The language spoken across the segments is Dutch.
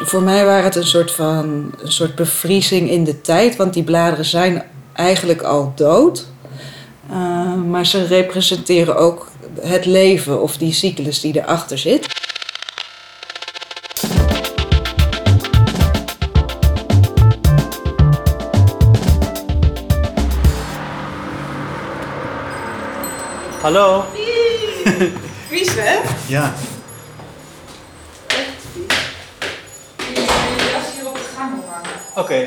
Voor mij waren het een soort van een soort bevriezing in de tijd, want die bladeren zijn eigenlijk al dood. Uh, maar ze representeren ook het leven of die cyclus die erachter zit. Hallo. Vies, hè? Ja. Oké.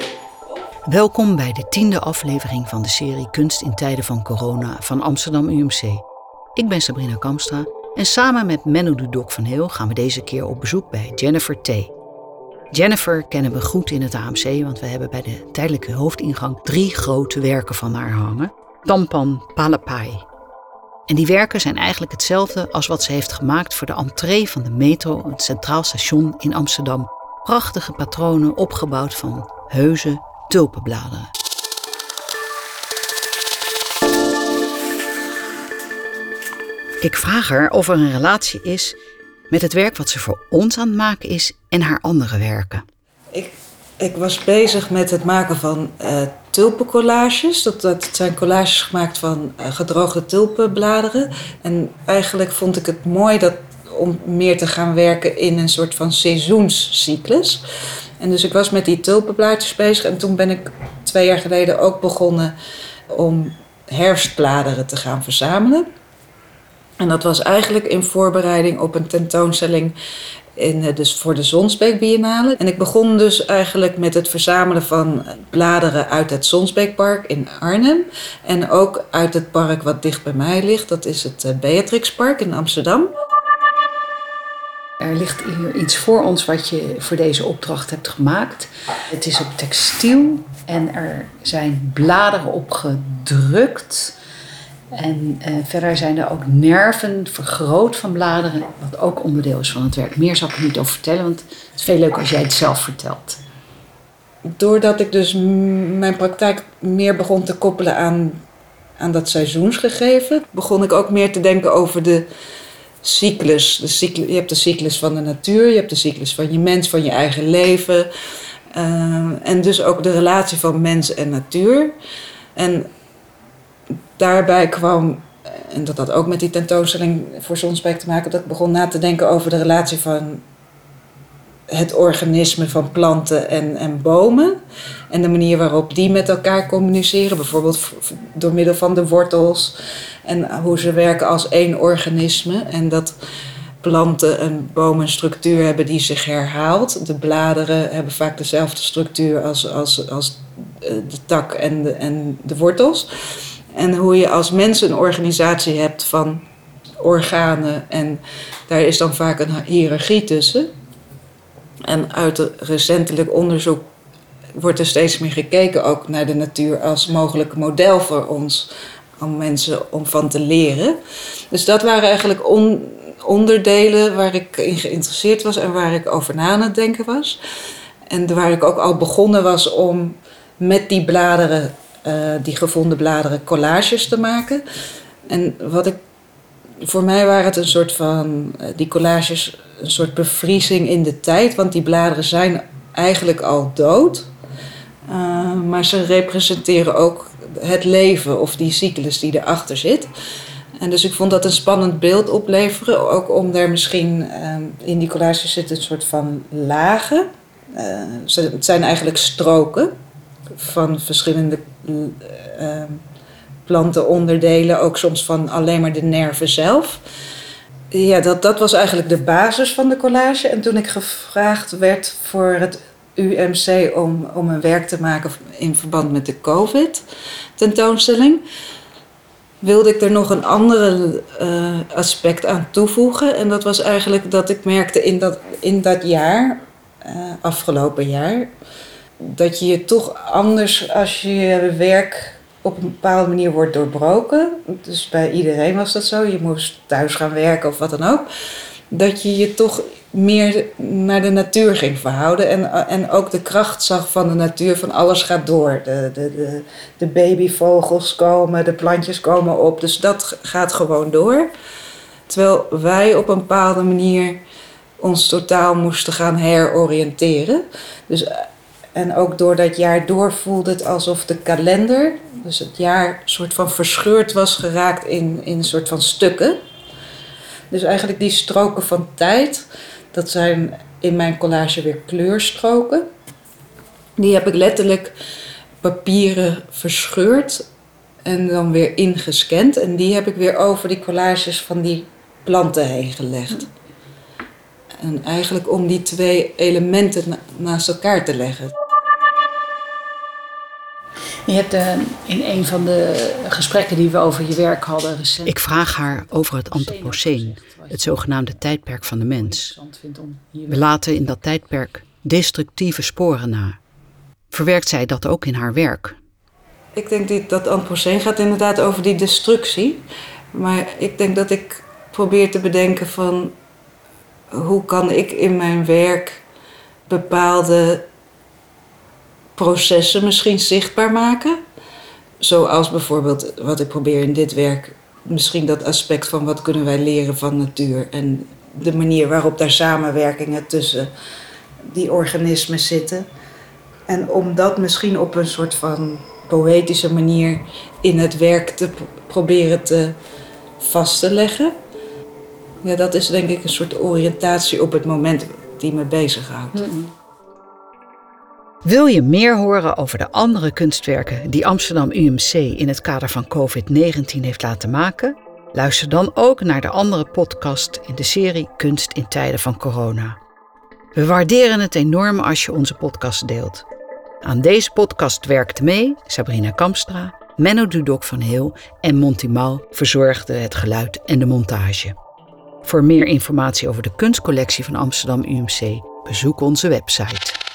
Welkom bij de tiende aflevering van de serie Kunst in tijden van corona van Amsterdam UMC. Ik ben Sabrina Kamstra en samen met Menno Dudok van Heel gaan we deze keer op bezoek bij Jennifer T. Jennifer kennen we goed in het AMC, want we hebben bij de tijdelijke hoofdingang drie grote werken van haar hangen. Tampan Palapai. En die werken zijn eigenlijk hetzelfde als wat ze heeft gemaakt voor de entree van de metro, het Centraal Station in Amsterdam. Prachtige patronen opgebouwd van heuse tulpenbladeren. Ik vraag haar of er een relatie is met het werk wat ze voor ons aan het maken is en haar andere werken. Ik, ik was bezig met het maken van uh, tulpencollages. Dat, dat zijn collages gemaakt van uh, gedroogde tulpenbladeren. En eigenlijk vond ik het mooi dat, om meer te gaan werken in een soort van seizoenscyclus. En dus ik was met die tulpenblaadjes bezig. En toen ben ik twee jaar geleden ook begonnen om herfstbladeren te gaan verzamelen. En dat was eigenlijk in voorbereiding op een tentoonstelling in, dus voor de Zonsbeek Biennale. En ik begon dus eigenlijk met het verzamelen van bladeren uit het Zonsbeekpark in Arnhem. En ook uit het park wat dicht bij mij ligt. Dat is het eh, Beatrixpark in Amsterdam. Er ligt hier iets voor ons wat je voor deze opdracht hebt gemaakt. Het is op textiel en er zijn bladeren op gedrukt. En uh, verder zijn er ook nerven vergroot van bladeren, wat ook onderdeel is van het werk. Meer zal ik er niet over vertellen, want het is veel leuker als jij het zelf vertelt. Doordat ik dus mijn praktijk meer begon te koppelen aan, aan dat seizoensgegeven, begon ik ook meer te denken over de cyclus. De. Je hebt de cyclus van de natuur, je hebt de cyclus van je mens, van je eigen leven. Uh, en dus ook de relatie van mens en natuur. En daarbij kwam, en dat had ook met die tentoonstelling voor Zonsbeek te maken, dat ik begon na te denken over de relatie van het organisme van planten en, en bomen. En de manier waarop die met elkaar communiceren, bijvoorbeeld door middel van de wortels. En hoe ze werken als één organisme. En dat planten en bomen een structuur hebben die zich herhaalt. De bladeren hebben vaak dezelfde structuur als, als, als eh, de tak en de, en de wortels. En hoe je als mens een organisatie hebt van organen en daar is dan vaak een hiërarchie tussen. En uit recentelijk onderzoek wordt er steeds meer gekeken ook naar de natuur als mogelijk model voor ons, om mensen om van te leren. Dus dat waren eigenlijk onderdelen waar ik in geïnteresseerd was en waar ik over na aan het denken was. En waar ik ook al begonnen was om met die bladeren uh, die gevonden bladeren collages te maken. En wat ik, voor mij waren het een soort van, uh, die collages, een soort bevriezing in de tijd, want die bladeren zijn eigenlijk al dood. Uh, maar ze representeren ook het leven of die cyclus die erachter zit. En dus ik vond dat een spannend beeld opleveren. Ook om daar misschien in die collages zitten een soort van lagen. het zijn eigenlijk stroken van verschillende plantenonderdelen, ook soms van alleen maar de nerven zelf. Ja, dat, dat was eigenlijk de basis van de collage. En toen ik gevraagd werd voor het UMC om, om een werk te maken in verband met de COVID-tentoonstelling, wilde ik er nog een andere uh, aspect aan toevoegen. En dat was eigenlijk dat ik merkte in dat, in dat jaar, uh, afgelopen jaar, dat je je toch anders als je werk op een bepaalde manier wordt doorbroken. Dus bij iedereen was dat zo. Je moest thuis gaan werken of wat dan ook. Dat je je toch meer naar de natuur ging verhouden. En, en ook de kracht zag van de natuur, van alles gaat door. De, de, de, de babyvogels komen, de plantjes komen op. Dus dat gaat gewoon door. Terwijl wij op een bepaalde manier ons totaal moesten gaan heroriënteren. Dus, eh, en ook door dat jaar door voelde het alsof de kalender, dus het jaar, soort van verscheurd was geraakt in, in een soort van stukken. Dus eigenlijk die stroken van tijd, dat zijn in mijn collage weer kleurstroken. Die heb ik letterlijk papieren verscheurd en dan weer ingescand. En die heb ik weer over die collages van die planten heen gelegd. En eigenlijk om die twee elementen naast elkaar te leggen. Je hebt uh, in een van de gesprekken die we over je werk hadden recent... Ik vraag haar over het Anthropoceen, het zogenaamde tijdperk van de mens. We laten in dat tijdperk destructieve sporen na. Verwerkt zij dat ook in haar werk? Ik denk dat dat Anthropoceen gaat inderdaad over die destructie. Maar ik denk dat ik probeer te bedenken van... hoe kan ik in mijn werk bepaalde processen misschien zichtbaar maken. Zoals bijvoorbeeld wat ik probeer in dit werk. Misschien dat aspect van wat kunnen wij leren van natuur. En de manier waarop daar samenwerkingen tussen die organismen zitten. En om dat misschien op een soort van poëtische manier in het werk te proberen te vast te leggen. Ja, dat is denk ik een soort oriëntatie op het moment die me bezighoudt. Wil je meer horen over de andere kunstwerken die Amsterdam UMC in het kader van COVID-19 heeft laten maken? Luister dan ook naar de andere podcast in de serie Kunst in tijden van corona. We waarderen het enorm als je onze podcast deelt. Aan deze podcast werkte mee Sabrina Kamstra, Menno Dudok van Heel en Monty Mal verzorgde het geluid en de montage. Voor meer informatie over de kunstcollectie van Amsterdam UMC bezoek onze website.